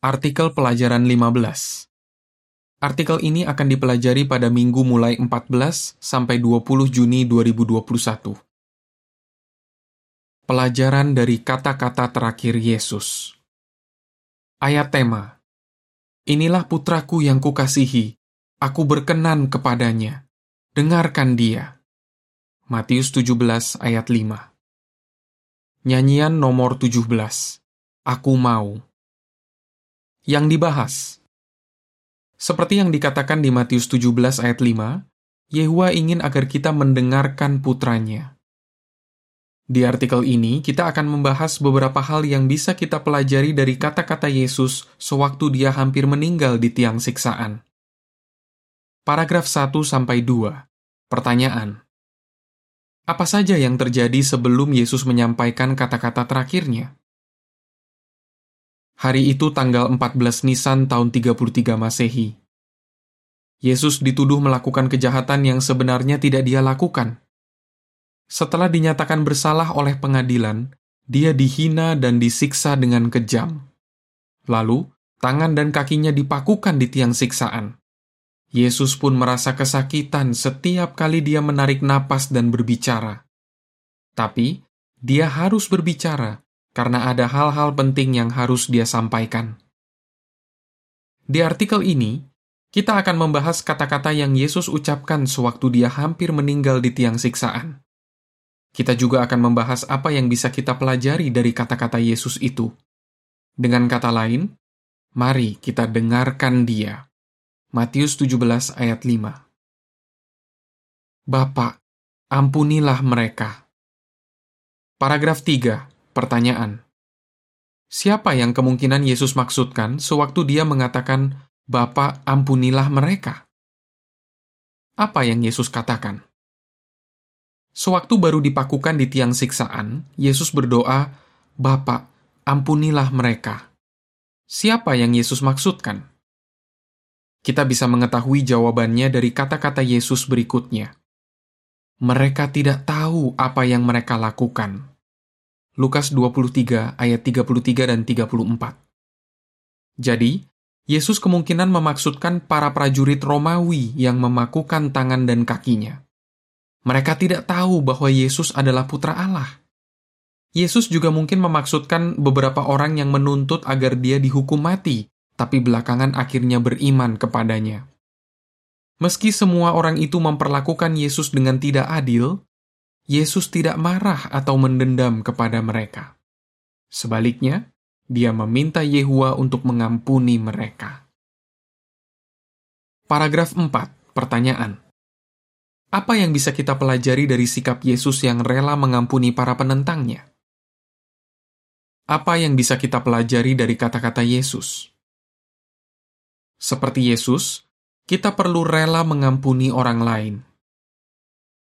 Artikel pelajaran 15 Artikel ini akan dipelajari pada minggu mulai 14 sampai 20 Juni 2021. Pelajaran dari kata-kata terakhir Yesus. Ayat tema. Inilah putraku yang kukasihi, aku berkenan kepadanya. Dengarkan dia. Matius 17 ayat 5. Nyanyian nomor 17. Aku mau. Yang dibahas seperti yang dikatakan di Matius 17 ayat 5, Yehua ingin agar kita mendengarkan putranya. Di artikel ini, kita akan membahas beberapa hal yang bisa kita pelajari dari kata-kata Yesus sewaktu dia hampir meninggal di tiang siksaan. Paragraf 1-2 Pertanyaan Apa saja yang terjadi sebelum Yesus menyampaikan kata-kata terakhirnya? Hari itu tanggal 14 Nisan tahun 33 Masehi. Yesus dituduh melakukan kejahatan yang sebenarnya tidak dia lakukan. Setelah dinyatakan bersalah oleh pengadilan, dia dihina dan disiksa dengan kejam. Lalu, tangan dan kakinya dipakukan di tiang siksaan. Yesus pun merasa kesakitan setiap kali dia menarik napas dan berbicara. Tapi, dia harus berbicara karena ada hal-hal penting yang harus dia sampaikan. Di artikel ini, kita akan membahas kata-kata yang Yesus ucapkan sewaktu dia hampir meninggal di tiang siksaan. Kita juga akan membahas apa yang bisa kita pelajari dari kata-kata Yesus itu. Dengan kata lain, mari kita dengarkan dia. Matius 17 ayat 5 Bapak, ampunilah mereka. Paragraf 3 Pertanyaan. Siapa yang kemungkinan Yesus maksudkan sewaktu dia mengatakan, Bapak ampunilah mereka? Apa yang Yesus katakan? Sewaktu baru dipakukan di tiang siksaan, Yesus berdoa, Bapak, ampunilah mereka. Siapa yang Yesus maksudkan? Kita bisa mengetahui jawabannya dari kata-kata Yesus berikutnya. Mereka tidak tahu apa yang mereka lakukan. Lukas 23 ayat 33 dan 34. Jadi, Yesus kemungkinan memaksudkan para prajurit Romawi yang memakukan tangan dan kakinya. Mereka tidak tahu bahwa Yesus adalah putra Allah. Yesus juga mungkin memaksudkan beberapa orang yang menuntut agar dia dihukum mati, tapi belakangan akhirnya beriman kepadanya. Meski semua orang itu memperlakukan Yesus dengan tidak adil, Yesus tidak marah atau mendendam kepada mereka. Sebaliknya, dia meminta Yehua untuk mengampuni mereka. Paragraf 4. Pertanyaan. Apa yang bisa kita pelajari dari sikap Yesus yang rela mengampuni para penentangnya? Apa yang bisa kita pelajari dari kata-kata Yesus? Seperti Yesus, kita perlu rela mengampuni orang lain.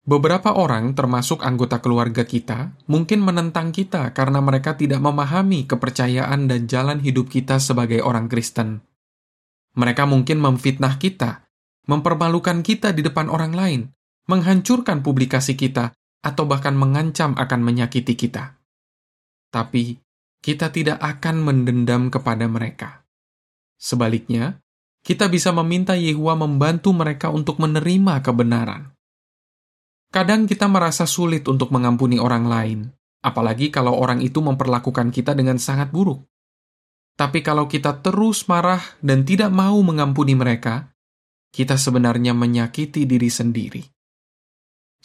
Beberapa orang, termasuk anggota keluarga kita, mungkin menentang kita karena mereka tidak memahami kepercayaan dan jalan hidup kita sebagai orang Kristen. Mereka mungkin memfitnah kita, mempermalukan kita di depan orang lain, menghancurkan publikasi kita, atau bahkan mengancam akan menyakiti kita. Tapi, kita tidak akan mendendam kepada mereka. Sebaliknya, kita bisa meminta Yehua membantu mereka untuk menerima kebenaran Kadang kita merasa sulit untuk mengampuni orang lain, apalagi kalau orang itu memperlakukan kita dengan sangat buruk. Tapi kalau kita terus marah dan tidak mau mengampuni mereka, kita sebenarnya menyakiti diri sendiri.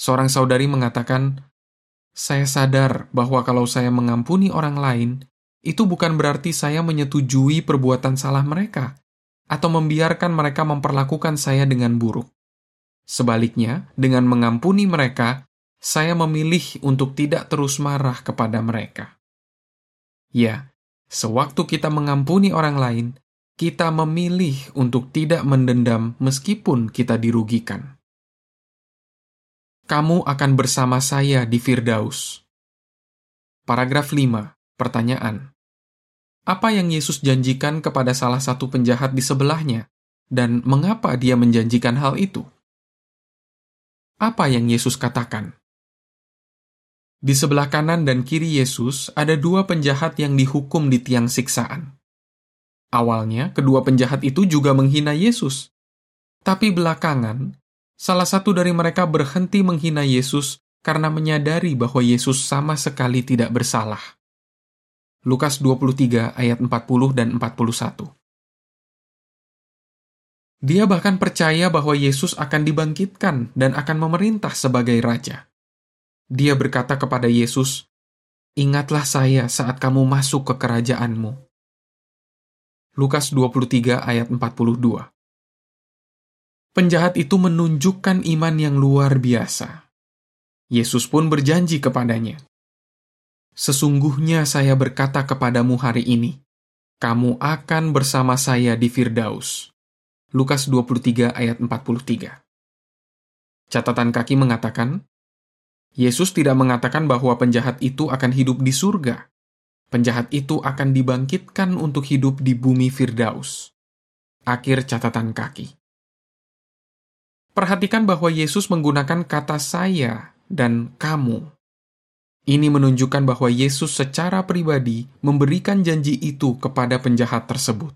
Seorang saudari mengatakan, "Saya sadar bahwa kalau saya mengampuni orang lain, itu bukan berarti saya menyetujui perbuatan salah mereka atau membiarkan mereka memperlakukan saya dengan buruk. Sebaliknya, dengan mengampuni mereka, saya memilih untuk tidak terus marah kepada mereka. Ya, sewaktu kita mengampuni orang lain, kita memilih untuk tidak mendendam meskipun kita dirugikan. Kamu akan bersama saya di Firdaus. Paragraf 5. Pertanyaan. Apa yang Yesus janjikan kepada salah satu penjahat di sebelahnya, dan mengapa dia menjanjikan hal itu? Apa yang Yesus katakan? Di sebelah kanan dan kiri Yesus ada dua penjahat yang dihukum di tiang siksaan. Awalnya, kedua penjahat itu juga menghina Yesus. Tapi belakangan, salah satu dari mereka berhenti menghina Yesus karena menyadari bahwa Yesus sama sekali tidak bersalah. Lukas 23 ayat 40 dan 41. Dia bahkan percaya bahwa Yesus akan dibangkitkan dan akan memerintah sebagai raja. Dia berkata kepada Yesus, Ingatlah saya saat kamu masuk ke kerajaanmu. Lukas 23 ayat 42 Penjahat itu menunjukkan iman yang luar biasa. Yesus pun berjanji kepadanya, Sesungguhnya saya berkata kepadamu hari ini, kamu akan bersama saya di Firdaus. Lukas 23 ayat 43 Catatan kaki mengatakan, Yesus tidak mengatakan bahwa penjahat itu akan hidup di surga. Penjahat itu akan dibangkitkan untuk hidup di bumi Firdaus. Akhir catatan kaki. Perhatikan bahwa Yesus menggunakan kata "saya" dan "kamu". Ini menunjukkan bahwa Yesus secara pribadi memberikan janji itu kepada penjahat tersebut.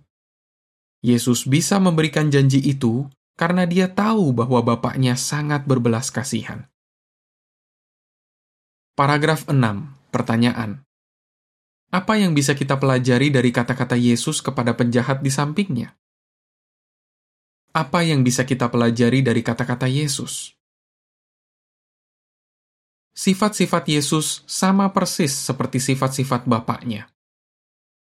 Yesus bisa memberikan janji itu karena dia tahu bahwa Bapaknya sangat berbelas kasihan. Paragraf 6. Pertanyaan. Apa yang bisa kita pelajari dari kata-kata Yesus kepada penjahat di sampingnya? Apa yang bisa kita pelajari dari kata-kata Yesus? Sifat-sifat Yesus sama persis seperti sifat-sifat Bapaknya.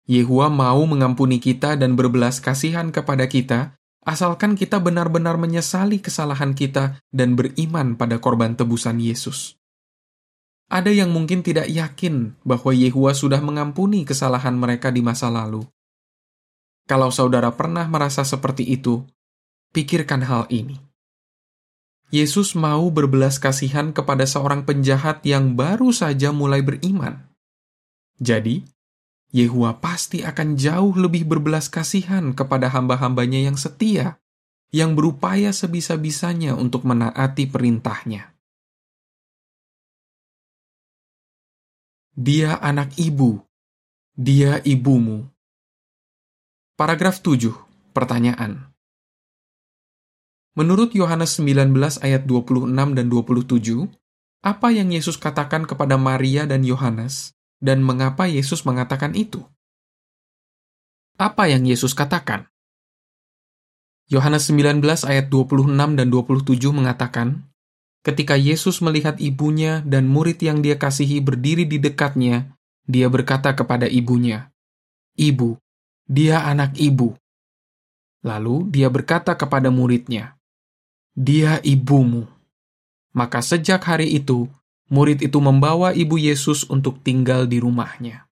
Yehua mau mengampuni kita dan berbelas kasihan kepada kita, asalkan kita benar-benar menyesali kesalahan kita dan beriman pada korban tebusan Yesus. Ada yang mungkin tidak yakin bahwa Yehua sudah mengampuni kesalahan mereka di masa lalu. Kalau saudara pernah merasa seperti itu, pikirkan hal ini. Yesus mau berbelas kasihan kepada seorang penjahat yang baru saja mulai beriman. Jadi, Yehua pasti akan jauh lebih berbelas kasihan kepada hamba-hambanya yang setia, yang berupaya sebisa-bisanya untuk menaati perintahnya. Dia anak ibu. Dia ibumu. Paragraf 7. Pertanyaan. Menurut Yohanes 19 ayat 26 dan 27, apa yang Yesus katakan kepada Maria dan Yohanes, dan mengapa Yesus mengatakan itu? Apa yang Yesus katakan? Yohanes 19 ayat 26 dan 27 mengatakan, Ketika Yesus melihat ibunya dan murid yang dia kasihi berdiri di dekatnya, dia berkata kepada ibunya, "Ibu, dia anak ibu." Lalu dia berkata kepada muridnya, "Dia ibumu." Maka sejak hari itu, murid itu membawa ibu Yesus untuk tinggal di rumahnya.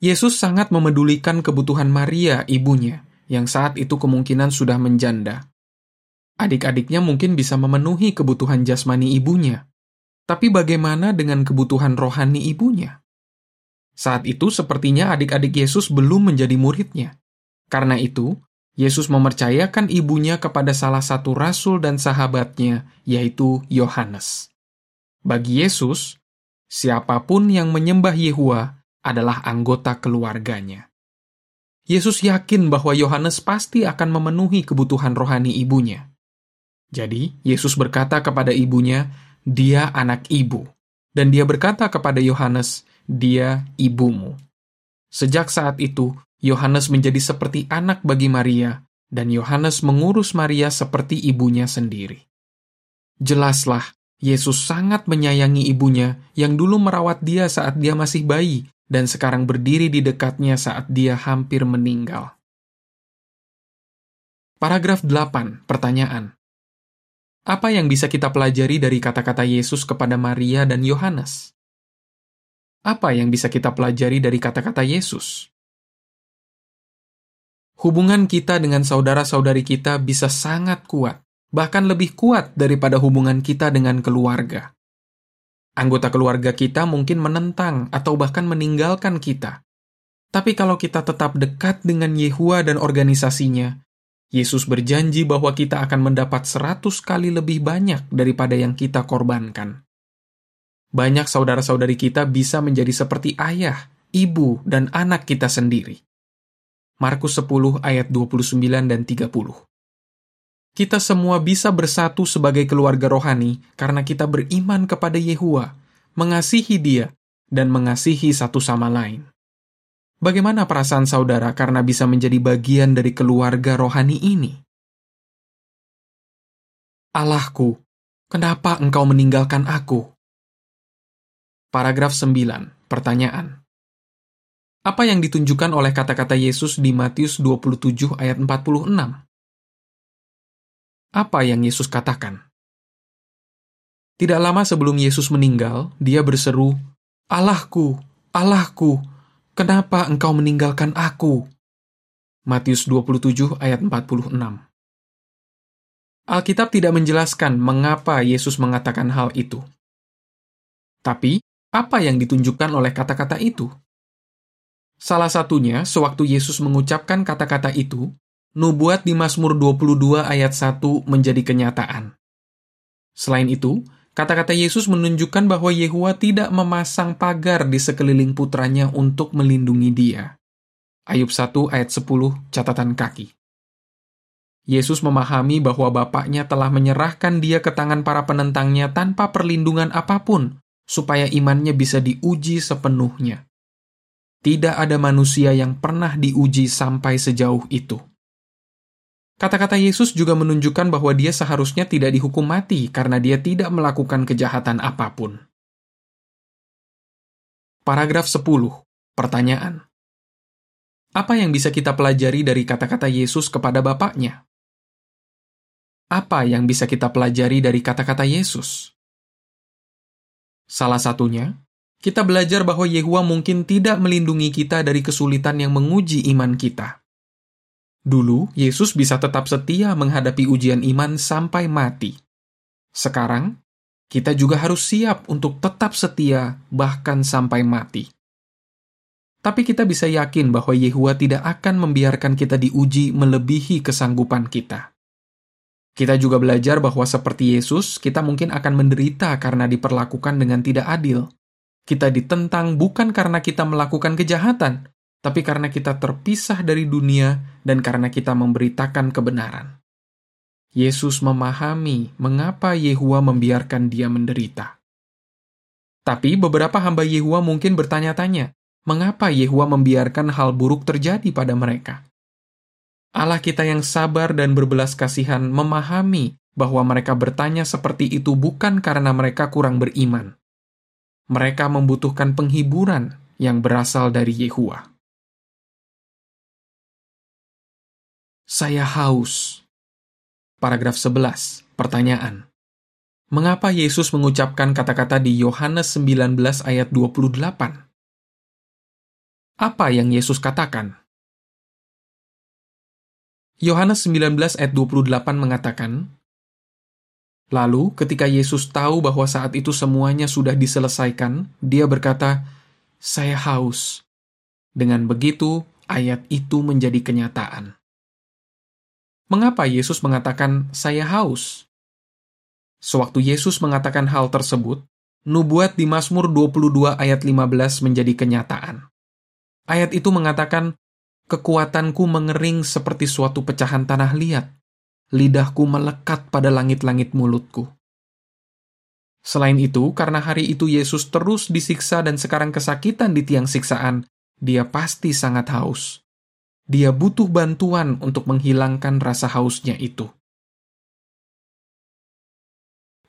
Yesus sangat memedulikan kebutuhan Maria, ibunya, yang saat itu kemungkinan sudah menjanda. Adik-adiknya mungkin bisa memenuhi kebutuhan jasmani ibunya, tapi bagaimana dengan kebutuhan rohani ibunya? Saat itu sepertinya adik-adik Yesus belum menjadi muridnya. Karena itu, Yesus mempercayakan ibunya kepada salah satu rasul dan sahabatnya, yaitu Yohanes. Bagi Yesus, siapa pun yang menyembah Yehua adalah anggota keluarganya. Yesus yakin bahwa Yohanes pasti akan memenuhi kebutuhan rohani ibunya. Jadi, Yesus berkata kepada ibunya, "Dia anak ibu." Dan dia berkata kepada Yohanes, "Dia ibumu." Sejak saat itu, Yohanes menjadi seperti anak bagi Maria, dan Yohanes mengurus Maria seperti ibunya sendiri. Jelaslah, Yesus sangat menyayangi ibunya yang dulu merawat dia saat dia masih bayi dan sekarang berdiri di dekatnya saat dia hampir meninggal. Paragraf 8. Pertanyaan. Apa yang bisa kita pelajari dari kata-kata Yesus kepada Maria dan Yohanes? Apa yang bisa kita pelajari dari kata-kata Yesus? Hubungan kita dengan saudara-saudari kita bisa sangat kuat, bahkan lebih kuat daripada hubungan kita dengan keluarga. Anggota keluarga kita mungkin menentang atau bahkan meninggalkan kita. Tapi kalau kita tetap dekat dengan Yehua dan organisasinya, Yesus berjanji bahwa kita akan mendapat seratus kali lebih banyak daripada yang kita korbankan. Banyak saudara-saudari kita bisa menjadi seperti ayah, ibu, dan anak kita sendiri. Markus 10 ayat 29 dan 30. Kita semua bisa bersatu sebagai keluarga rohani karena kita beriman kepada Yehua, mengasihi Dia, dan mengasihi satu sama lain. Bagaimana perasaan saudara karena bisa menjadi bagian dari keluarga rohani ini? Allahku, kenapa engkau meninggalkan aku? Paragraf 9. Pertanyaan. Apa yang ditunjukkan oleh kata-kata Yesus di Matius 27 ayat 46? Apa yang Yesus katakan? Tidak lama sebelum Yesus meninggal, dia berseru, Allahku, Allahku, kenapa engkau meninggalkan aku? Matius 27 ayat 46 Alkitab tidak menjelaskan mengapa Yesus mengatakan hal itu. Tapi, apa yang ditunjukkan oleh kata-kata itu? Salah satunya, sewaktu Yesus mengucapkan kata-kata itu, nubuat di Mazmur 22 ayat 1 menjadi kenyataan. Selain itu, kata-kata Yesus menunjukkan bahwa Yehua tidak memasang pagar di sekeliling putranya untuk melindungi dia. Ayub 1 ayat 10 catatan kaki. Yesus memahami bahwa Bapaknya telah menyerahkan dia ke tangan para penentangnya tanpa perlindungan apa pun, supaya imannya bisa diuji sepenuhnya. Tidak ada manusia yang pernah diuji sampai sejauh itu. Kata-kata Yesus juga menunjukkan bahwa dia seharusnya tidak dihukum mati karena dia tidak melakukan kejahatan apa pun. Paragraf 10. Pertanyaan. Apa yang bisa kita pelajari dari kata-kata Yesus kepada Bapaknya? Apa yang bisa kita pelajari dari kata-kata Yesus? Salah satunya, kita belajar bahwa Yehua mungkin tidak melindungi kita dari kesulitan yang menguji iman kita. Dulu, Yesus bisa tetap setia menghadapi ujian iman sampai mati. Sekarang, kita juga harus siap untuk tetap setia bahkan sampai mati. Tapi kita bisa yakin bahwa Yehua tidak akan membiarkan kita diuji melebihi kesanggupan kita. Kita juga belajar bahwa seperti Yesus, kita mungkin akan menderita karena diperlakukan dengan tidak adil. Kita ditentang bukan karena kita melakukan kejahatan, tapi karena kita terpisah dari dunia dan karena kita memberitakan kebenaran. Yesus memahami mengapa Yehua membiarkan dia menderita. Tapi beberapa hamba Yehua mungkin bertanya-tanya, mengapa Yehua membiarkan hal buruk terjadi pada mereka? Allah kita yang sabar dan berbelas kasihan memahami bahwa mereka bertanya seperti itu bukan karena mereka kurang beriman. Mereka membutuhkan penghiburan yang berasal dari Yehua. Saya haus. Paragraf 11. Pertanyaan. Mengapa Yesus mengucapkan kata-kata di Yohanes 19 ayat 28? Apa yang Yesus katakan? Yohanes 19 ayat 28 mengatakan, Lalu ketika Yesus tahu bahwa saat itu semuanya sudah diselesaikan, dia berkata, Saya haus. Dengan begitu, ayat itu menjadi kenyataan. Mengapa Yesus mengatakan, Saya haus? Sewaktu Yesus mengatakan hal tersebut, nubuat di Mazmur 22 ayat 15 menjadi kenyataan. Ayat itu mengatakan, Kekuatanku mengering seperti suatu pecahan tanah liat. Lidahku melekat pada langit-langit mulutku. Selain itu, karena hari itu Yesus terus disiksa dan sekarang kesakitan di tiang siksaan, dia pasti sangat haus. Dia butuh bantuan untuk menghilangkan rasa hausnya itu.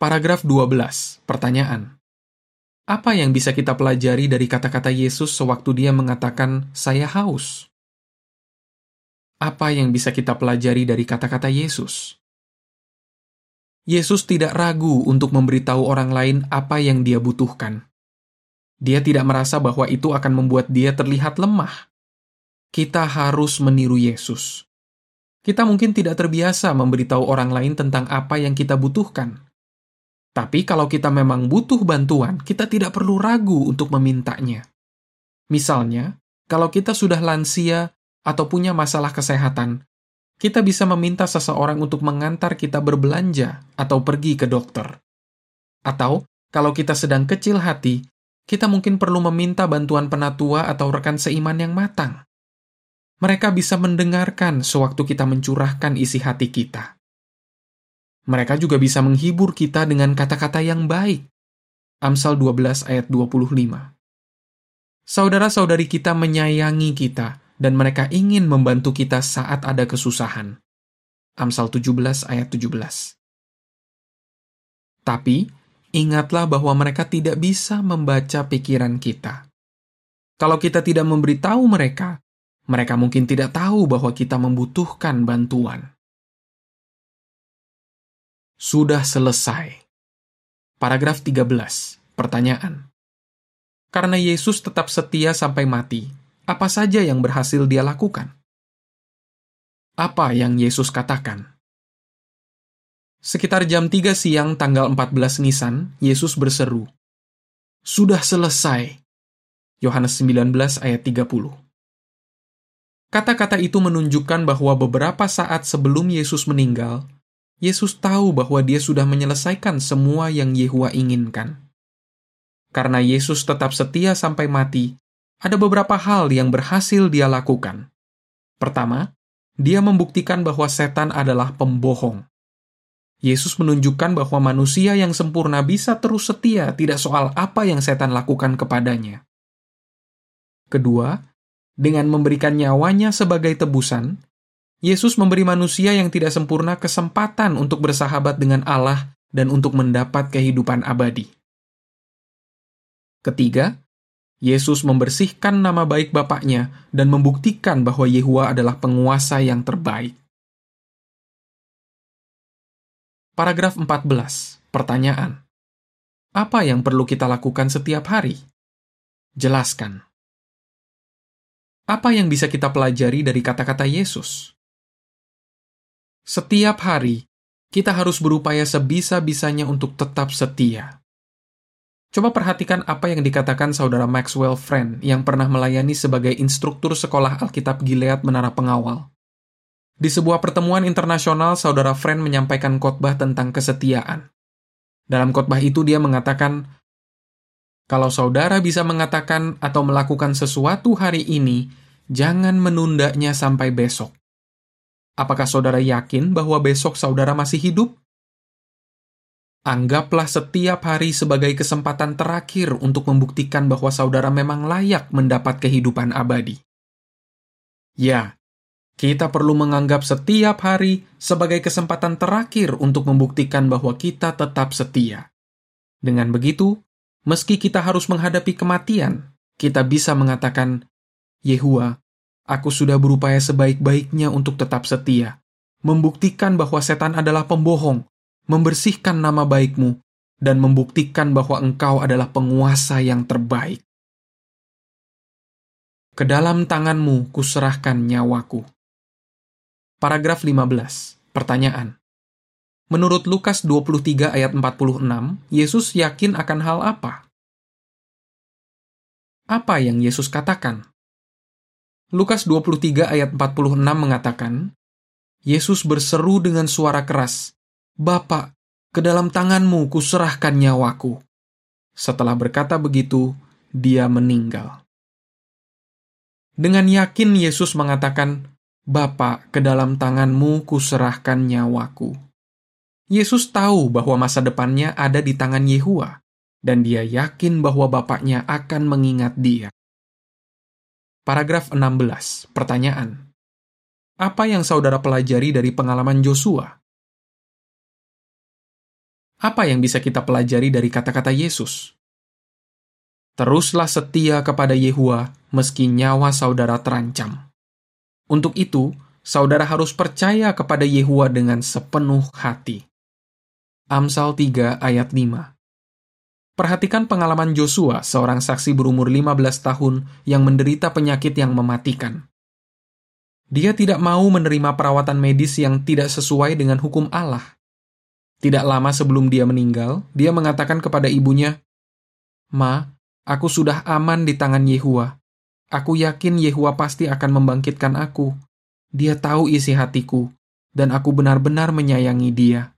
Paragraf 12. Pertanyaan. Apa yang bisa kita pelajari dari kata-kata Yesus sewaktu dia mengatakan, "Saya haus"? Apa yang bisa kita pelajari dari kata-kata Yesus? Yesus tidak ragu untuk memberitahu orang lain apa yang dia butuhkan. Dia tidak merasa bahwa itu akan membuat dia terlihat lemah. Kita harus meniru Yesus. Kita mungkin tidak terbiasa memberitahu orang lain tentang apa yang kita butuhkan. Tapi kalau kita memang butuh bantuan, kita tidak perlu ragu untuk memintanya. Misalnya, kalau kita sudah lansia atau punya masalah kesehatan, kita bisa meminta seseorang untuk mengantar kita berbelanja atau pergi ke dokter. Atau, kalau kita sedang kecil hati, kita mungkin perlu meminta bantuan penatua atau rekan seiman yang matang. Mereka bisa mendengarkan sewaktu kita mencurahkan isi hati kita. Mereka juga bisa menghibur kita dengan kata-kata yang baik. Amsal 12 ayat 25. Saudara-saudari kita menyayangi kita dan mereka ingin membantu kita saat ada kesusahan. Amsal 17 ayat 17. Tapi, ingatlah bahwa mereka tidak bisa membaca pikiran kita. Kalau kita tidak memberitahu mereka, mereka mungkin tidak tahu bahwa kita membutuhkan bantuan. Sudah selesai. Paragraf 13. Pertanyaan. Karena Yesus tetap setia sampai mati, apa saja yang berhasil dia lakukan? Apa yang Yesus katakan? Sekitar jam 3 siang tanggal 14 Nisan, Yesus berseru, Sudah selesai. Yohanes 19 ayat 30. Kata-kata itu menunjukkan bahwa beberapa saat sebelum Yesus meninggal, Yesus tahu bahwa dia sudah menyelesaikan semua yang Yehua inginkan. Karena Yesus tetap setia sampai mati, ada beberapa hal yang berhasil dia lakukan. Pertama, dia membuktikan bahwa setan adalah pembohong. Yesus menunjukkan bahwa manusia yang sempurna bisa terus setia tidak soal apa yang setan lakukan kepadanya. Kedua, dengan memberikan nyawanya sebagai tebusan, Yesus memberi manusia yang tidak sempurna kesempatan untuk bersahabat dengan Allah dan untuk mendapat kehidupan abadi. Ketiga, Yesus membersihkan nama baik Bapaknya dan membuktikan bahwa Yehua adalah penguasa yang terbaik. Paragraf 14. Pertanyaan. Apa yang perlu kita lakukan setiap hari? Jelaskan. Apa yang bisa kita pelajari dari kata-kata Yesus? Setiap hari, kita harus berupaya sebisa-bisanya untuk tetap setia. Coba perhatikan apa yang dikatakan saudara Maxwell Friend yang pernah melayani sebagai instruktur sekolah Alkitab Gilead Menara Pengawal. Di sebuah pertemuan internasional, saudara Friend menyampaikan khotbah tentang kesetiaan. Dalam khotbah itu dia mengatakan, kalau saudara bisa mengatakan atau melakukan sesuatu hari ini, jangan menundanya sampai besok. Apakah saudara yakin bahwa besok saudara masih hidup? Anggaplah setiap hari sebagai kesempatan terakhir untuk membuktikan bahwa saudara memang layak mendapat kehidupan abadi. Ya, kita perlu menganggap setiap hari sebagai kesempatan terakhir untuk membuktikan bahwa kita tetap setia. Dengan begitu, meski kita harus menghadapi kematian, kita bisa mengatakan, Yehua, aku sudah berupaya sebaik-baiknya untuk tetap setia, membuktikan bahwa setan adalah pembohong membersihkan nama baikmu, dan membuktikan bahwa engkau adalah penguasa yang terbaik. Ke dalam tanganmu kuserahkan nyawaku. Paragraf 15. Pertanyaan. Menurut Lukas 23 ayat 46, Yesus yakin akan hal apa? Apa yang Yesus katakan? Lukas 23 ayat 46 mengatakan, Yesus berseru dengan suara keras, Bapak, ke dalam tanganmu kuserahkan nyawaku. Setelah berkata begitu, dia meninggal. Dengan yakin Yesus mengatakan, Bapak, ke dalam tanganmu kuserahkan nyawaku. Yesus tahu bahwa masa depannya ada di tangan Yehua, dan dia yakin bahwa Bapaknya akan mengingat dia. Paragraf 16. Pertanyaan. Apa yang saudara pelajari dari pengalaman Joshua? Apa yang bisa kita pelajari dari kata-kata Yesus? Teruslah setia kepada Yehua meski nyawa saudara terancam. Untuk itu, saudara harus percaya kepada Yehua dengan sepenuh hati. Amsal 3 ayat 5 Perhatikan pengalaman Joshua, seorang saksi berumur 15 tahun yang menderita penyakit yang mematikan. Dia tidak mau menerima perawatan medis yang tidak sesuai dengan hukum Allah. Tidak lama sebelum dia meninggal, dia mengatakan kepada ibunya, Ma, aku sudah aman di tangan Yehua. Aku yakin Yehua pasti akan membangkitkan aku. Dia tahu isi hatiku, dan aku benar-benar menyayangi dia.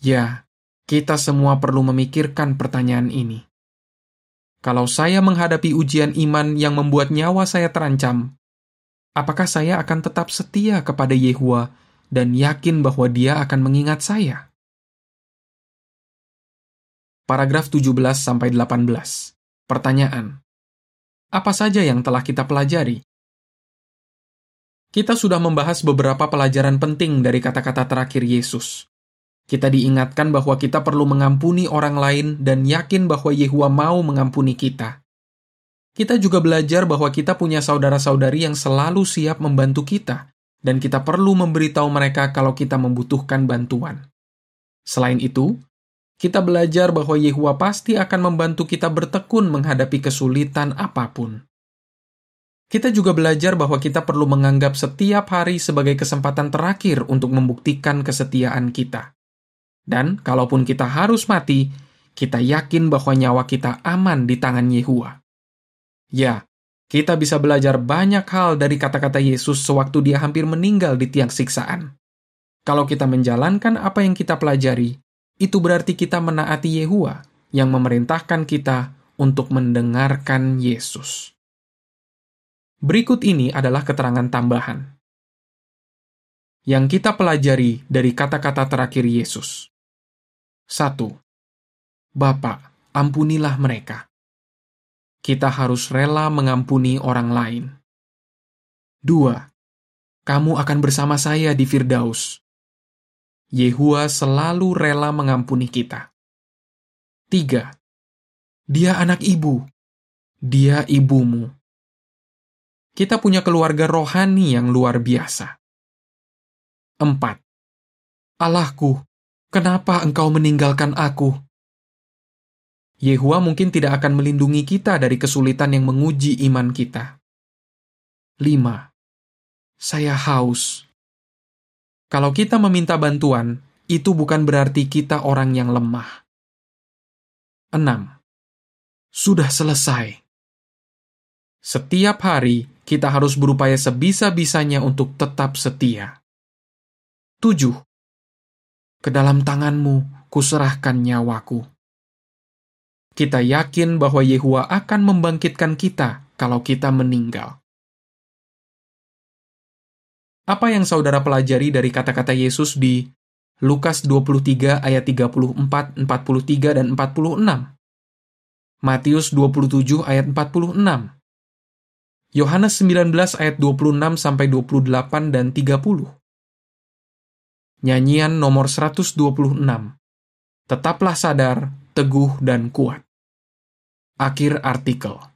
Ya, kita semua perlu memikirkan pertanyaan ini. Kalau saya menghadapi ujian iman yang membuat nyawa saya terancam, Apakah saya akan tetap setia kepada Yehua dan yakin bahwa dia akan mengingat saya? Paragraf 17-18 Pertanyaan Apa saja yang telah kita pelajari? Kita sudah membahas beberapa pelajaran penting dari kata-kata terakhir Yesus. Kita diingatkan bahwa kita perlu mengampuni orang lain dan yakin bahwa Yehua mau mengampuni kita. Kita juga belajar bahwa kita punya saudara-saudari yang selalu siap membantu kita, dan kita perlu memberitahu mereka kalau kita membutuhkan bantuan. Selain itu, kita belajar bahwa Yehua pasti akan membantu kita bertekun menghadapi kesulitan apa pun. Kita juga belajar bahwa kita perlu menganggap setiap hari sebagai kesempatan terakhir untuk membuktikan kesetiaan kita. Dan kalaupun kita harus mati, kita yakin bahwa nyawa kita aman di tangan Yehua. Ya, kita bisa belajar banyak hal dari kata-kata Yesus sewaktu dia hampir meninggal di tiang siksaan. Kalau kita menjalankan apa yang kita pelajari, itu berarti kita menaati Yehua yang memerintahkan kita untuk mendengarkan Yesus. Berikut ini adalah keterangan tambahan yang kita pelajari dari kata-kata terakhir Yesus. 1. Bapak, ampunilah mereka kita harus rela mengampuni orang lain. 2. Kamu akan bersama saya di Firdaus. Yehua selalu rela mengampuni kita. 3. Dia anak ibu. Dia ibumu. Kita punya keluarga rohani yang luar biasa. 4. Allahku, kenapa engkau meninggalkan aku? Yehua mungkin tidak akan melindungi kita dari kesulitan yang menguji iman kita. 5. Saya haus. Kalau kita meminta bantuan, itu bukan berarti kita orang yang lemah. 6. Sudah selesai. Setiap hari, kita harus berupaya sebisa-bisanya untuk tetap setia. 7. Ke dalam tanganmu, kuserahkan nyawaku. Kita yakin bahwa Yehua akan membangkitkan kita kalau kita meninggal. Apa yang saudara pelajari dari kata-kata Yesus di Lukas 23 ayat 34, 43, dan 46? Matius 27 ayat 46. Yohanes 19 ayat 26 sampai 28 dan 30. Nyanyian nomor 126. Tetaplah sadar, teguh, dan kuat. Akhir artikel.